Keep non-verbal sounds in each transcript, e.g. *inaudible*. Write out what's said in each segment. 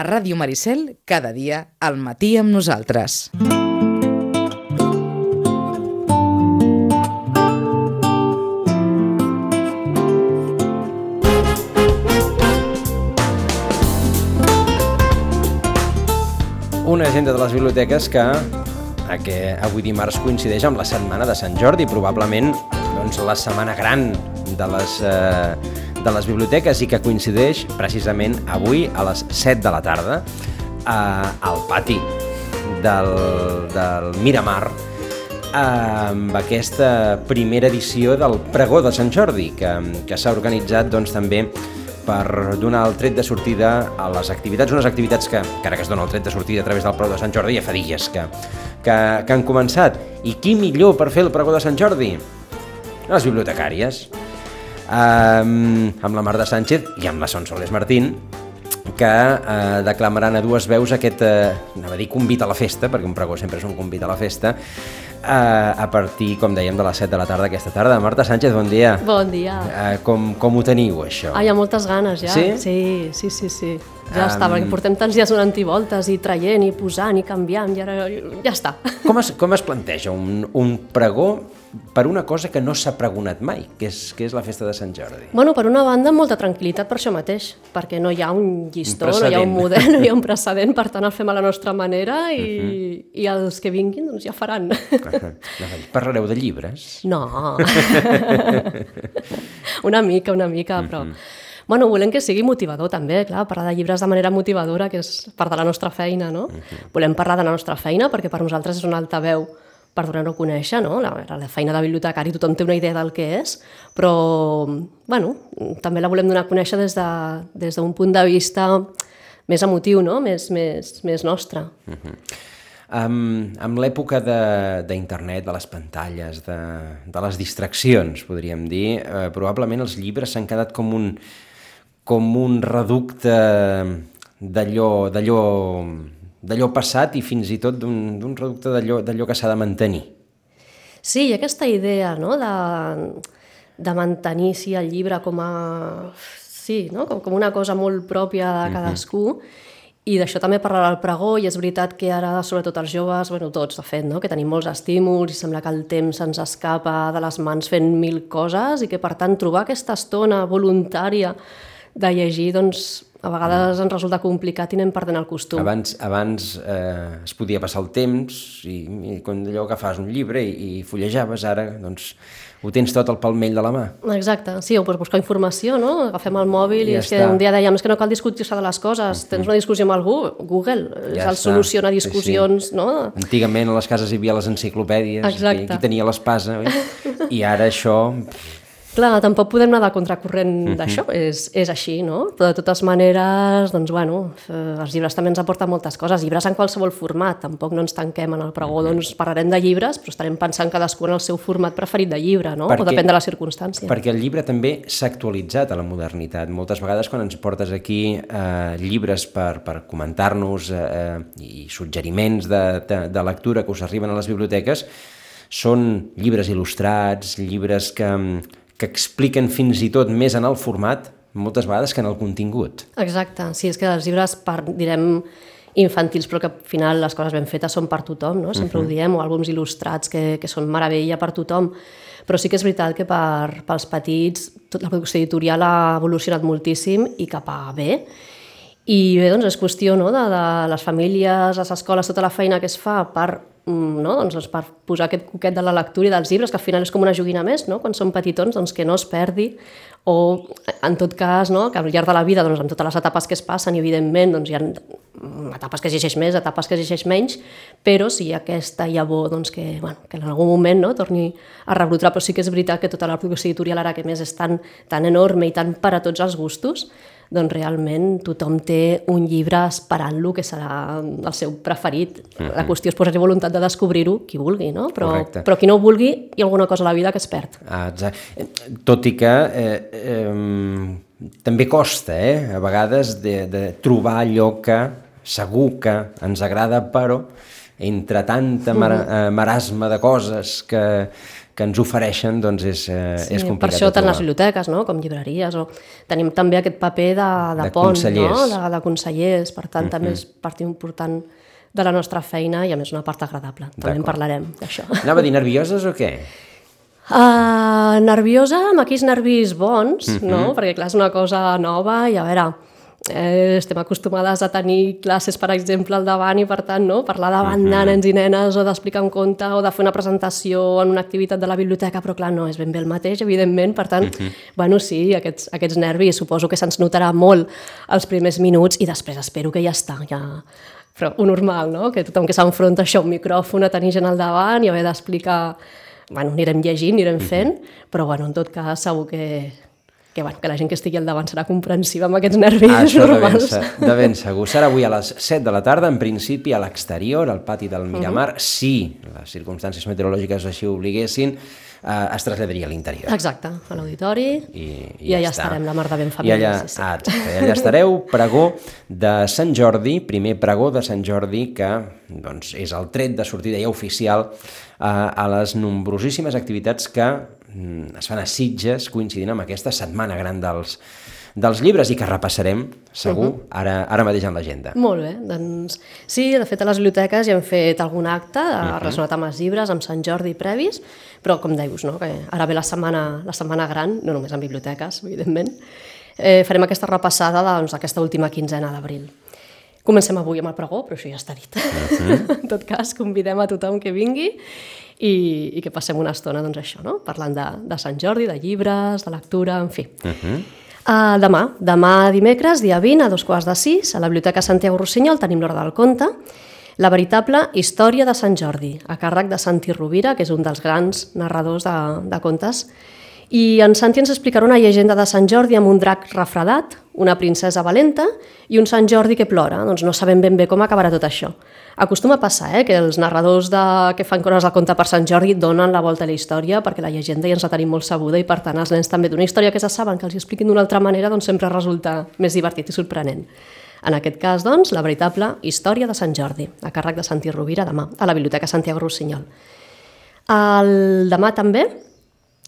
A Ràdio Maricel, cada dia, al matí amb nosaltres. Una agenda de les biblioteques que, que avui dimarts coincideix amb la setmana de Sant Jordi, probablement doncs, la setmana gran de les, eh, de les biblioteques i que coincideix precisament avui a les 7 de la tarda eh, al pati del, del Miramar amb aquesta primera edició del Pregó de Sant Jordi que, que s'ha organitzat doncs, també per donar el tret de sortida a les activitats, unes activitats que, que ara que es dona el tret de sortida a través del Pregó de Sant Jordi ja fa dies que, que, que han començat. I qui millor per fer el Pregó de Sant Jordi? Les bibliotecàries. Um, amb la Marta Sánchez i amb la Sonsoles Martín, que eh, declamaran a dues veus aquest, eh, anava a dir convit a la festa, perquè un pregó sempre és un convit a la festa, eh, a partir, com dèiem, de les 7 de la tarda aquesta tarda. Marta Sánchez, bon dia. Bon dia. Eh, com, com ho teniu, això? Ah, hi ha moltes ganes, ja. Sí? Sí, sí, sí. sí. Ja Am- està, perquè portem tants dies donant voltes i traient i posant i canviant i ara ja està. Com es, com es planteja un, un pregó per una cosa que no s'ha pregonat mai, que és, que és la festa de Sant Jordi? Bueno, per una banda, molta tranquil·litat per això mateix, perquè no hi ha un llistó, Un no hi ha un model, no hi ha un precedent, per tant el fem a la nostra manera i, Mhm. i els que vinguin doncs ja faran. Parlareu de llibres? No. *laughs* una mica, una mica, però... Bueno, volem que sigui motivador també, clar, parlar de llibres de manera motivadora, que és part de la nostra feina, no? Volem parlar de la nostra feina perquè per nosaltres és un altaveu per donar-ho a conèixer, no? La, la feina de bibliotecari, tothom té una idea del que és, però, bueno, també la volem donar a conèixer des d'un de, des punt de vista més emotiu, no? Més, més, més nostre. Amb, amb l'època d'internet, de, de les pantalles, de, de les distraccions, podríem dir, eh, probablement els llibres s'han quedat com un, com un reducte d'allò d'allò passat i fins i tot d'un reducte d'allò que s'ha de mantenir. Sí, ha aquesta idea no? de, de mantenir sí, el llibre com a, sí, no? com, com una cosa molt pròpia de cadascú, i d'això també parlarà el pregó, i és veritat que ara, sobretot els joves, bueno, tots, de fet, no? que tenim molts estímuls i sembla que el temps ens escapa de les mans fent mil coses i que, per tant, trobar aquesta estona voluntària de llegir, doncs, a vegades ens resulta complicat i anem perdent el costum. Abans, abans eh, es podia passar el temps i, i quan allò agafes un llibre i, i fullejaves, ara doncs, ho tens tot al palmell de la mà. Exacte, sí, o pots buscar informació, no? Agafem el mòbil i, I ja és que un dia dèiem és que no cal discutir-se de les coses, tens una discussió amb algú, Google, Ja ja el està. soluciona Sí, sí. discussions, no? Antigament a les cases hi havia les enciclopèdies, Exacte. qui, qui tenia l'espasa, *laughs* i ara això... Clar, tampoc podem anar de contracorrent Mhm. d'això, és, és així, no? Però de totes maneres, doncs, bueno, eh, els llibres també ens aporten moltes coses, llibres en qualsevol format, tampoc no ens tanquem en el pregó, Mhm. doncs parlarem de llibres, però estarem pensant cadascú en el seu format preferit de llibre, no? Perquè- O depèn de la circumstància. Perquè el llibre també s'ha actualitzat a la modernitat. Moltes vegades quan ens portes aquí eh, llibres per, per comentar-nos eh, eh, i suggeriments de, de, de lectura que us arriben a les biblioteques, són llibres il·lustrats, llibres que, que expliquen fins i tot més en el format, moltes vegades que en el contingut. Exacte, sí, és que els llibres, per, direm, infantils, però que al final les coses ben fetes són per tothom, no? sempre uh -huh. ho diem, o àlbums il·lustrats que, que són meravella per tothom, però sí que és veritat que per, pels petits tot la producció editorial ha evolucionat moltíssim i cap a bé, i bé, doncs és qüestió no, de, de les famílies, les escoles, tota la feina que es fa per, no, doncs, per posar aquest coquet de la lectura i dels llibres, que al final és com una joguina més, no? quan són petitons, doncs que no es perdi, o en tot cas, no, que al llarg de la vida, doncs, amb totes les etapes que es passen, i evidentment doncs, hi ha mm, etapes que es llegeix més, etapes que es llegeix menys, però sí hi ha aquesta llavor doncs, que, bueno, que en algun moment no, torni a rebrotar, però sí que és veritat que tota la producció editorial ara que més és tan, tan enorme i tan per a tots els gustos, doncs realment tothom té un llibre esperant-lo que serà el seu preferit. La qüestió és posar-hi voluntat de descobrir-ho qui vulgui, no? Però, Correcte. però qui no ho vulgui, hi ha alguna cosa a la vida que es perd. Ah, exacte. Tot i que eh, eh, també costa, eh, a vegades, de, de trobar allò que segur que ens agrada, però entre tanta mar eh, marasma de coses que, que ens ofereixen doncs és, eh, Sí, és per complicat això de tant les biblioteques, no? com llibreries, o tenim també aquest paper de, de, De pont, consellers. no? de, de consellers, per tant també és part important de la nostra feina i a més una part agradable. També en parlarem d'això. Anava a dir nervioses o què? Uh, nerviosa, amb aquells nervis bons, no? Perquè clar, és una cosa nova i a veure, eh, estem acostumades a tenir classes, per exemple, al davant i per tant, no? parlar davant de nens i nenes o d'explicar un conte o de fer una presentació en una activitat de la biblioteca, però clar, no, és ben bé el mateix, evidentment, per tant, bueno, sí, aquests, aquests nervis, suposo que se'ns notarà molt els primers minuts i després espero que ja està, ja... Però ho normal, no? Que tothom que s'enfronta això, un micròfon, a tenir gent al davant i haver d'explicar bueno, anirem llegint, anirem fent, però bueno, en tot cas segur que, que, bueno, que la gent que estigui al davant serà comprensiva amb aquests nervis Això de ben, normals. de ben segur. Serà avui a les 7 de la tarda, en principi a l'exterior, al pati del Miramar. Si les circumstàncies meteorològiques així ho obliguessin, eh, es traslladaria a l'interior. Exacte, a l'auditori I, i, allà està. estarem, la mar de ben I família. allà, sí, sí. ah, exacte, i allà estareu, pregó de Sant Jordi, primer pregó de Sant Jordi, que doncs, és el tret de sortida ja oficial eh, a les nombrosíssimes activitats que mm, es fan a Sitges, coincidint amb aquesta setmana gran dels, dels llibres i que repassarem, segur, Mhm. ara, ara mateix en l'agenda. Molt bé, doncs sí, de fet a les biblioteques ja hem fet algun acte uh relacionat amb els llibres, amb Sant Jordi previs, però com deius, no? que ara ve la setmana, la setmana gran, no només en biblioteques, evidentment, eh, farem aquesta repassada doncs, aquesta última quinzena d'abril. Comencem avui amb el pregó, però això ja està dit. *laughs* en tot cas, convidem a tothom que vingui i, i que passem una estona, doncs això, no? parlant de, de Sant Jordi, de llibres, de lectura, en fi. Uh, demà, demà dimecres, dia 20, a dos quarts de sis, a la Biblioteca Santiago Rossinyol tenim l'Hora del Conte, la veritable història de Sant Jordi, a càrrec de Santi Rovira, que és un dels grans narradors de, de contes. I en Santi ens explicarà una llegenda de Sant Jordi amb un drac refredat, una princesa valenta i un Sant Jordi que plora. Doncs no sabem ben bé com acabarà tot això. Acostuma a passar eh, que els narradors de... que fan coses de conte per Sant Jordi donen la volta a la història perquè la llegenda ja ens la tenim molt sabuda i per tant els nens també d'una història que se saben que els expliquin d'una altra manera doncs sempre resulta més divertit i sorprenent. En aquest cas, doncs, la veritable història de Sant Jordi, a càrrec de Santi Rovira demà, a la Biblioteca Santiago Rossinyol. El demà també,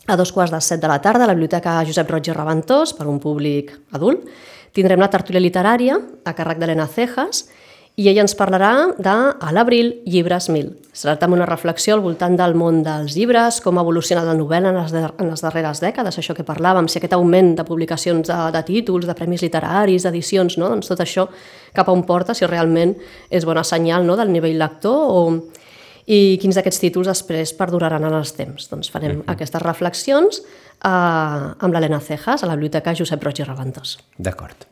a dos quarts de set de la tarda, a la Biblioteca Josep Roig i Reventós, per un públic adult, tindrem la tertúlia literària a càrrec d'Helena Cejas i ella ens parlarà de A l'abril, llibres 1000. Serà també una reflexió al voltant del món dels llibres, com ha evolucionat la novel·la en les, en les darreres dècades, això que parlàvem, si aquest augment de publicacions de, de títols, de premis literaris, d'edicions, no? doncs tot això cap a on porta, si realment és bona senyal no? del nivell lector o, i quins d'aquests títols després perduraran en els temps. Doncs farem uh -huh. aquestes reflexions eh, amb l'Helena Cejas a la Biblioteca Josep Roig i Reventós. D'acord.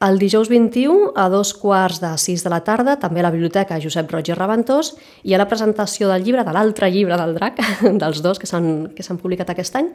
El dijous 21, a dos quarts de sis de la tarda, també a la Biblioteca Josep Roig i Reventós, hi ha la presentació del llibre, de l'altre llibre del drac, *laughs* dels dos que s'han que s'han publicat aquest any,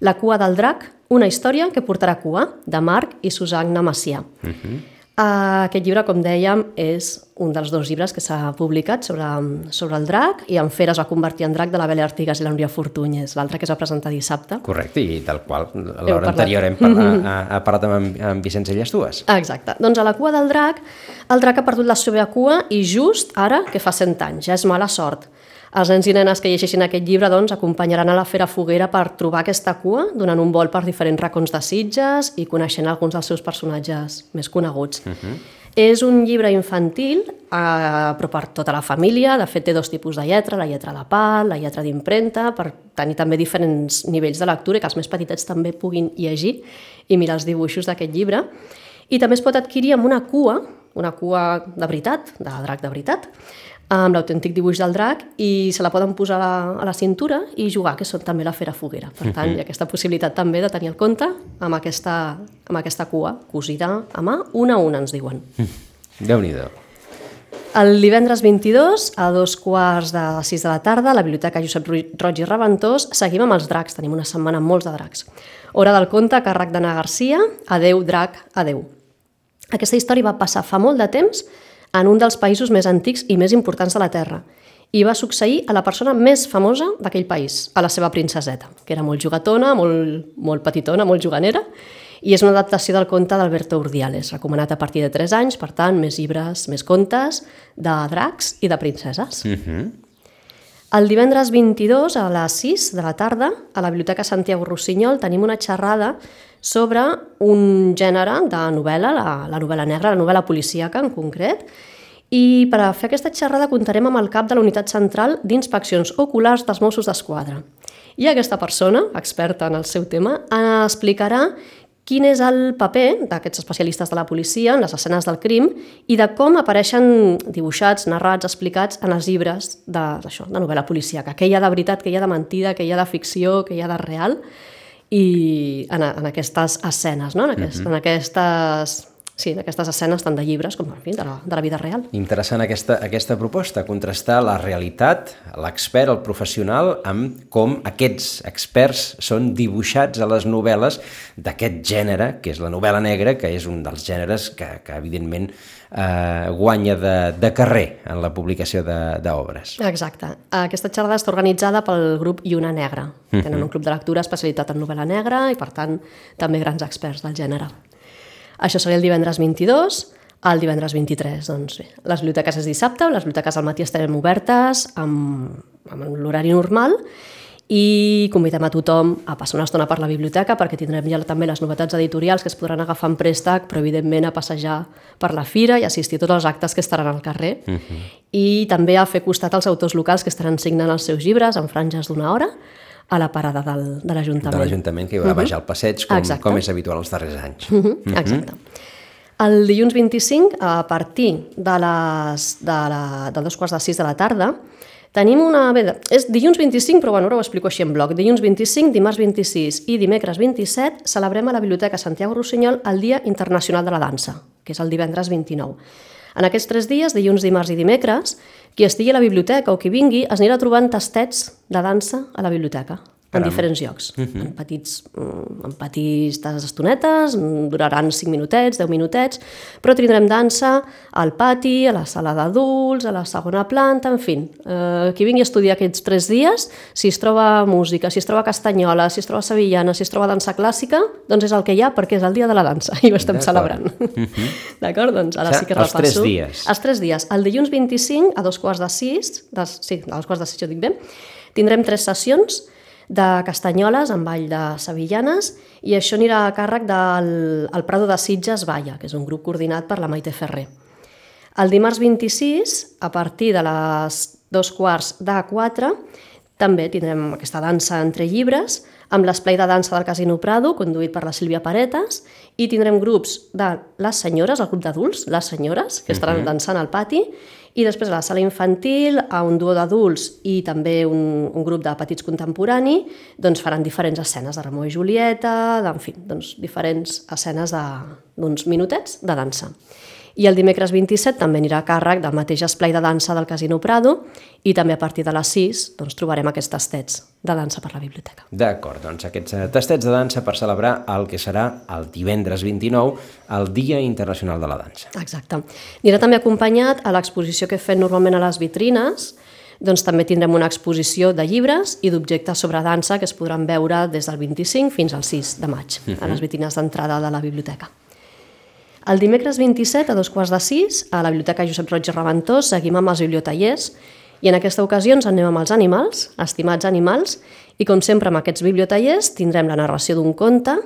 La cua del drac, una història que portarà cua, de Marc i Susanna Macià. Uh -huh. Aquest llibre, com dèiem, és un dels dos llibres que s'ha publicat sobre, sobre el drac i en Fer es va convertir en drac de la Bela Artigas i la Núria Fortunyes, l'altre que es va presentar dissabte. Correcte, i del qual a l'hora anterior hem parlat, ha, ha parlat amb, amb Vicenç Llastues. Ah, Exacte. Doncs a la cua del drac, el drac ha perdut la seva cua i just ara que fa 100 anys, ja és mala sort. Els nens i nenes que llegeixin aquest llibre doncs, acompanyaran a la Fera Foguera per trobar aquesta cua, donant un vol per diferents racons de Sitges i coneixent alguns dels seus personatges més coneguts. Uh -huh. És un llibre infantil, eh, però per tota la família. De fet, té dos tipus de lletra, la lletra de pal, la lletra d'impremta, per tenir també diferents nivells de lectura i que els més petitets també puguin llegir i mirar els dibuixos d'aquest llibre. I també es pot adquirir amb una cua, una cua de veritat, de drac de veritat, amb l'autèntic dibuix del drac i se la poden posar a la, a la cintura i jugar, que són també la fera foguera. Per tant, hi ha aquesta possibilitat també de tenir el compte amb aquesta, amb aquesta cua cosida a mà, una a una, ens diuen. Déu-n'hi-do. El divendres 22, a dos quarts de sis de la tarda, a la Biblioteca Josep Roig i Reventós, seguim amb els dracs. Tenim una setmana amb molts de dracs. Hora del conte, a càrrec d'Anna Garcia, Adeu, drac, adeu. Aquesta història va passar fa molt de temps en un dels països més antics i més importants de la Terra i va succeir a la persona més famosa d'aquell país, a la seva princeseta, que era molt jugatona, molt, molt petitona, molt juganera, i és una adaptació del conte d'Alberto Urdiales, recomanat a partir de 3 anys, per tant, més llibres, més contes de dracs i de princeses. Uh -huh. El divendres 22 a les 6 de la tarda, a la Biblioteca Santiago Rossinyol, tenim una xerrada sobre un gènere de novel·la, la, la novel·la negra, la novel·la policíaca en concret, i per a fer aquesta xerrada comptarem amb el cap de la Unitat Central d'Inspeccions Oculars dels Mossos d'Esquadra. I aquesta persona, experta en el seu tema, explicarà quin és el paper d'aquests especialistes de la policia en les escenes del crim i de com apareixen dibuixats, narrats, explicats en els llibres de, això, de novel·la policíaca. Què hi ha de veritat, què hi ha de mentida, què hi ha de ficció, què hi ha de real i en, en aquestes escenes, no? en, aquest, uh -huh. en aquestes sí, d'aquestes escenes tant de llibres com en fi, de, la, de la vida real. Interessant aquesta, aquesta proposta, contrastar la realitat, l'expert, el professional, amb com aquests experts són dibuixats a les novel·les d'aquest gènere, que és la novel·la negra, que és un dels gèneres que, que evidentment eh, guanya de, de carrer en la publicació d'obres. Exacte. Aquesta xerrada està organitzada pel grup Lluna Negra. Tenen mhm. un club de lectura especialitat en novel·la negra i, per tant, també grans experts del gènere. Això seria el divendres 22, el divendres 23, doncs bé. Les biblioteques és dissabte, les biblioteques al matí estarem obertes amb, amb l'horari normal i convidem a tothom a passar una estona per la biblioteca perquè tindrem ja també les novetats editorials que es podran agafar en préstec, però evidentment a passejar per la fira i assistir a tots els actes que estaran al carrer. Uh mhm. -huh. I també a fer costat als autors locals que estaran signant els seus llibres en franges d'una hora a la parada del, de l'Ajuntament. De l'Ajuntament, que hi va uh -huh. baixar al passeig, com, Exacte. com és habitual els darrers anys. Uh -huh. Uh -huh. Exacte. El dilluns 25, a partir de, les, de, la, de dos quarts de sis de la tarda, tenim una... Bé, és dilluns 25, però bueno, ara ho explico així en bloc. Dilluns 25, dimarts 26 i dimecres 27 celebrem a la Biblioteca Santiago Rossinyol el Dia Internacional de la Dansa, que és el divendres 29. En aquests tres dies, dilluns, dimarts i dimecres, qui estigui a la biblioteca o qui vingui es anirà trobant tastets de dansa a la biblioteca en diferents llocs, uh -huh. en, petits, mm, en petites estonetes, duraran 5 minutets, 10 minutets, però tindrem dansa al pati, a la sala d'adults, a la segona planta, en fi. Eh, qui vingui a estudiar aquests 3 dies, si es troba música, si es troba castanyola, si es troba sevillana, si es troba dansa clàssica, doncs és el que hi ha perquè és el dia de la dansa i ho estem celebrant. Uh -huh. D'acord? Doncs ara o sigui, sí que repasso. Els 3 dies. Els 3 dies. El dilluns 25 a dos quarts de 6, de, sí, a dos quarts de 6 jo dic bé, tindrem tres sessions de Castanyoles amb ball de Sevillanes i això anirà a càrrec del el Prado de Sitges Valla, que és un grup coordinat per la Maite Ferrer. El dimarts 26, a partir de les dos quarts de quatre, també tindrem aquesta dansa entre llibres, amb l'esplai de dansa del Casino Prado, conduït per la Sílvia Paretes, i tindrem grups de les senyores, el grup d'adults, les senyores, que estaran uh -huh. dansant al pati, i després a la sala infantil, a un duo d'adults i també un, un grup de petits contemporani, doncs faran diferents escenes de Ramó i Julieta, en fi, doncs diferents escenes d'uns minutets de dansa. I el dimecres 27 també anirà a càrrec del mateix esplai de dansa del Casino Prado i també a partir de les 6 doncs, trobarem aquests tastets de dansa per la biblioteca. D'acord, doncs aquests eh, tastets de dansa per celebrar el que serà el divendres 29, el Dia Internacional de la Dansa. Exacte. Anirà també acompanyat a l'exposició que fem normalment a les vitrines, doncs també tindrem una exposició de llibres i d'objectes sobre dansa que es podran veure des del 25 fins al 6 de maig, uh -huh. a les vitrines d'entrada de la biblioteca. El dimecres 27, a dos quarts de sis, a la Biblioteca Josep Roig i Reventós, seguim amb els bibliotallers i en aquesta ocasió ens anem amb els animals, estimats animals, i com sempre amb aquests bibliotallers tindrem la narració d'un conte,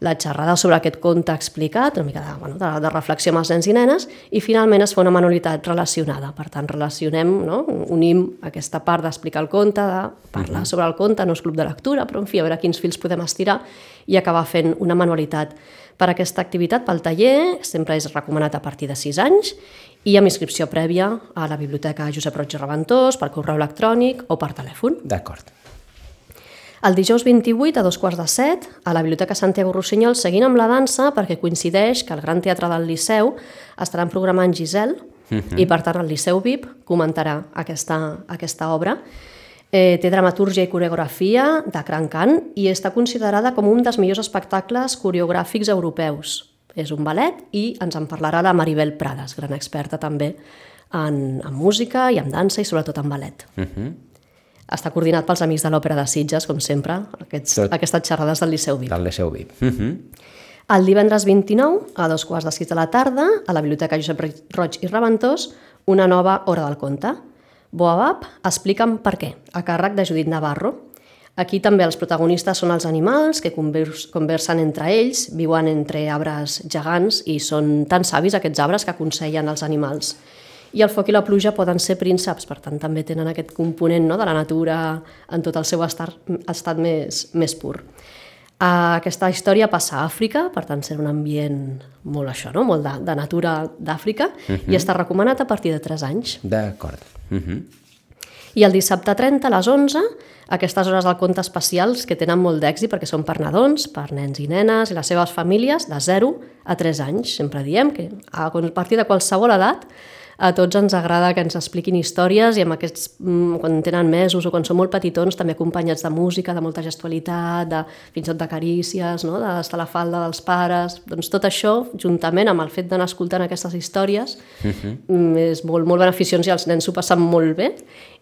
la xerrada sobre aquest conte explicat, una mica de, bueno, de, de reflexió amb els nens i nenes, i finalment es fa una manualitat relacionada. Per tant, relacionem, no? unim aquesta part d'explicar el conte, de parlar uh -huh. sobre el conte, no és club de lectura, però en fi, a veure quins fils podem estirar i acabar fent una manualitat per aquesta activitat, pel taller, sempre és recomanat a partir de 6 anys i amb inscripció prèvia a la Biblioteca Josep Roig i Reventós, per correu electrònic o per telèfon. D'acord. El dijous 28, a dos quarts de set, a la Biblioteca Santiago Rossinyol, seguint amb la dansa, perquè coincideix que el Gran Teatre del Liceu estaran programant Giselle, uh mhm. -huh. i per tant el Liceu VIP comentarà aquesta, aquesta obra, Eh, té dramatúrgia i coreografia de gran cant i està considerada com un dels millors espectacles coreogràfics europeus. És un ballet i ens en parlarà la Maribel Prades, gran experta també en, en música i en dansa i sobretot en ballet. Uh mhm. -huh. Està coordinat pels Amics de l'Òpera de Sitges, com sempre, aquests, Tot... aquestes xerrades del Liceu VIP. Del Liceu VIP. Uh mhm. -huh. El divendres 29, a dos quarts de sis de la tarda, a la Biblioteca Josep Roig i Reventós, una nova Hora del Conte Boabab, explica'm per què, a càrrec de Judit Navarro. Aquí també els protagonistes són els animals que convers conversen entre ells, viuen entre arbres gegants i són tan savis aquests arbres que aconsellen els animals. I el foc i la pluja poden ser prínceps, per tant també tenen aquest component no, de la natura en tot el seu estat, estat més, més pur. Aquesta història passa a Àfrica, per tant ser un ambient molt això, no? molt de, de natura d'Àfrica, uh -huh. i està recomanat a partir de 3 anys. D'acord. Uh -huh. I el dissabte 30 a les 11, aquestes hores del conte especials que tenen molt d'èxit perquè són per nadons, per nens i nenes i les seves famílies de 0 a 3 anys. Sempre diem que a partir de qualsevol edat a tots ens agrada que ens expliquin històries i amb aquests, mm, quan tenen mesos o quan són molt petitons, també acompanyats de música, de molta gestualitat, de, fins i tot de carícies, no? d'estar a la falda dels pares... Doncs tot això, juntament amb el fet d'anar escoltant aquestes històries, uh mhm. -huh. és molt, molt beneficiós i els nens s'ho passen molt bé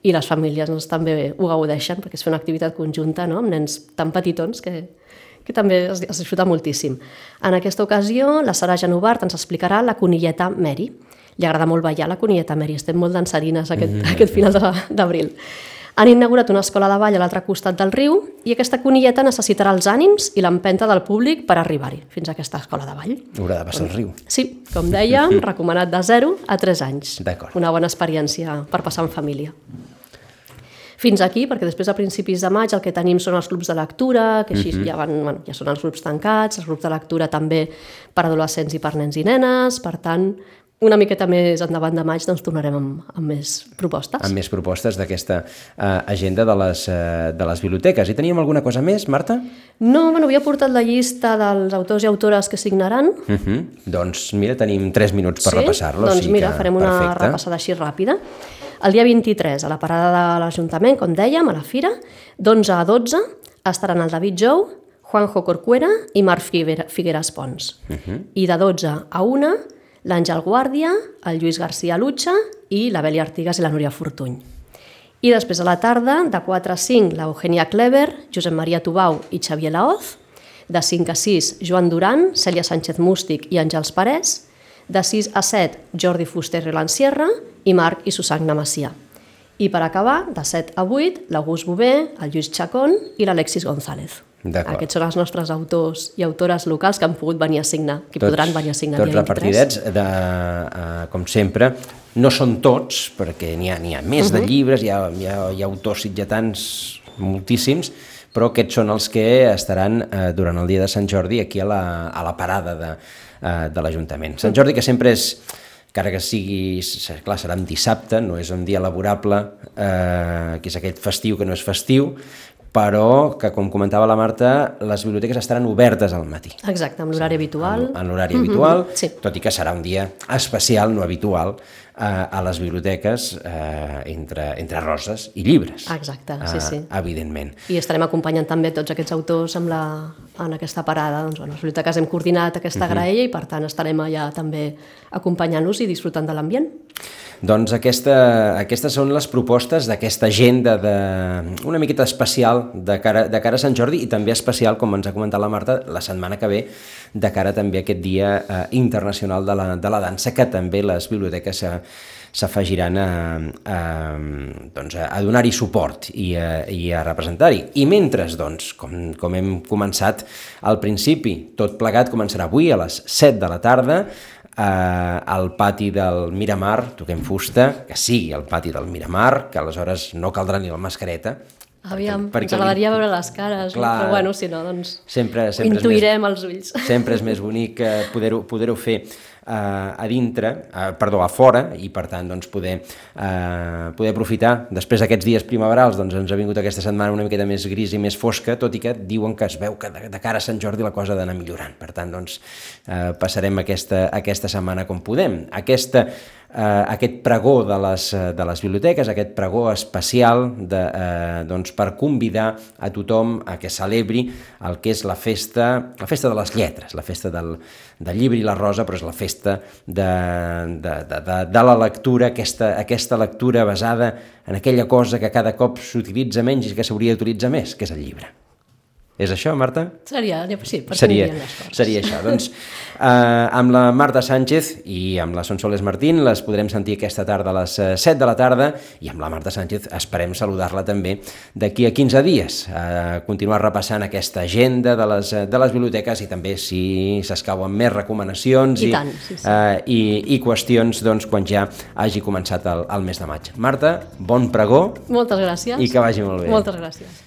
i les famílies doncs, també ho gaudeixen perquè és fer una activitat conjunta no? amb nens tan petitons que, que també es, es disfruta moltíssim. En aquesta ocasió, la Sara Genovart ens explicarà la conilleta Mary, li agrada molt ballar la conieta Mary, estem molt dansarines aquest, mm -hmm. aquest final d'abril. Han inaugurat una escola de ball a l'altre costat del riu i aquesta conilleta necessitarà els ànims i l'empenta del públic per arribar-hi, fins a aquesta escola de ball. Haurà de passar el riu. Sí, com deia, *laughs* recomanat de 0 a 3 anys. Una bona experiència per passar en família. Fins aquí, perquè després a principis de maig el que tenim són els clubs de lectura, que així uh mhm. -huh. ja, van, bueno, ja són els grups tancats, els grups de lectura també per adolescents i per nens i nenes, per tant, una miqueta més endavant de maig doncs tornarem amb, amb més propostes. Amb més propostes d'aquesta uh, agenda de les, uh, de les biblioteques. I teníem alguna cosa més, Marta? No, bueno, havia portat la llista dels autors i autores que signaran. Uh mhm. -huh. Doncs mira, tenim 3 minuts per sí? repassar-los. Doncs mira, farem una perfecte. repassada així ràpida. El dia 23, a la parada de l'Ajuntament, com dèiem, a la Fira, d'11 a 12, estaran el David Jou, Juanjo Corcuera i Marc Figueras Pons. Uh -huh. I de 12 a 1 l'Àngel Guàrdia, el Lluís García Lutxa i la Beli Artigas i la Núria Fortuny. I després a la tarda, de 4 a 5, l'Eugènia Clever, Josep Maria Tubau i Xavier Laoz, de 5 a 6, Joan Duran, Cèlia Sánchez Mústic i Àngels Parés, de 6 a 7, Jordi Fuster i Lansierra i Marc i Susagna Macià. I per acabar, de 7 a 8, l'August Bové, el Lluís Chacón i l'Alexis González. Aquests són els nostres autors i autores locals que han pogut venir a signar, que tots, podran venir a signar tots repartidets, de, uh, com sempre, no són tots, perquè n'hi ha, ha més uh -huh. de mhm. llibres, hi ha, hi, ha, hi ha autors sitgetans moltíssims, però aquests són els que estaran eh, durant el dia de Sant Jordi aquí a la, a la parada de, eh, de l'Ajuntament. Sant Jordi que sempre és encara que sigui, clar, serà un dissabte, no és un dia laborable, eh, que és aquest festiu que no és festiu, però que, com comentava la Marta, les biblioteques estaran obertes al matí. Exacte, amb l'horari habitual. En, en l'horari mm -hmm. habitual, sí. tot i que serà un dia especial, no habitual, eh, a les biblioteques eh, entre, entre roses i llibres. Exacte, sí, sí. Eh, evidentment. I estarem acompanyant també tots aquests autors amb la, en aquesta parada. Doncs, bueno, les biblioteques hem coordinat aquesta uh mhm. -huh. graella i, per tant, estarem allà també acompanyant-los i disfrutant de l'ambient. Doncs aquesta, aquestes són les propostes d'aquesta agenda de, una miqueta especial de cara, de cara a Sant Jordi i també especial, com ens ha comentat la Marta, la setmana que ve, de cara també a aquest Dia eh, Internacional de la, de la Dansa, que també les biblioteques s'afegiran a, a, doncs a donar-hi suport i a, i a representar-hi. I mentre, doncs, com, com hem començat al principi, tot plegat començarà avui a les 7 de la tarda, eh, al pati del Miramar, toquem fusta, que sigui al pati del Miramar, que aleshores no caldrà ni la mascareta, Aviam, perquè, ens agradaria veure les cares, clar, però bueno, si no, doncs sempre, sempre intuirem més, els ulls. Sempre és més bonic eh, poder-ho poder, -ho, fer. eh, a dintre, eh, perdó, a fora, i per tant doncs, poder, eh, poder aprofitar. Després d'aquests dies primaverals doncs, ens ha vingut aquesta setmana una miqueta més gris i més fosca, tot i que diuen que es veu que de, de cara a Sant Jordi la cosa ha d'anar millorant. Per tant, doncs, eh, passarem aquesta, aquesta setmana com podem. Aquesta eh, aquest pregó de les, de les biblioteques, aquest pregó especial de, eh, doncs per convidar a tothom a que celebri el que és la festa, la festa de les lletres, la festa del, del llibre i la rosa, però és la festa de, de, de, de, de la lectura, aquesta, aquesta lectura basada en aquella cosa que cada cop s'utilitza menys i que s'hauria d'utilitzar més, que és el llibre. És això, Marta? Seria, sí, per seria, les coses. seria això. Doncs eh, amb la Marta Sánchez i amb la Sonsoles Martín les podrem sentir aquesta tarda a les 7 de la tarda i amb la Marta Sánchez esperem saludar-la també d'aquí a 15 dies. Eh, continuar repassant aquesta agenda de les, de les biblioteques i també si s'escauen més recomanacions I, i, tant, sí, sí. Eh, i, i qüestions doncs, quan ja hagi començat el, el mes de maig. Marta, bon pregó Moltes gràcies. i que vagi molt bé. Moltes gràcies.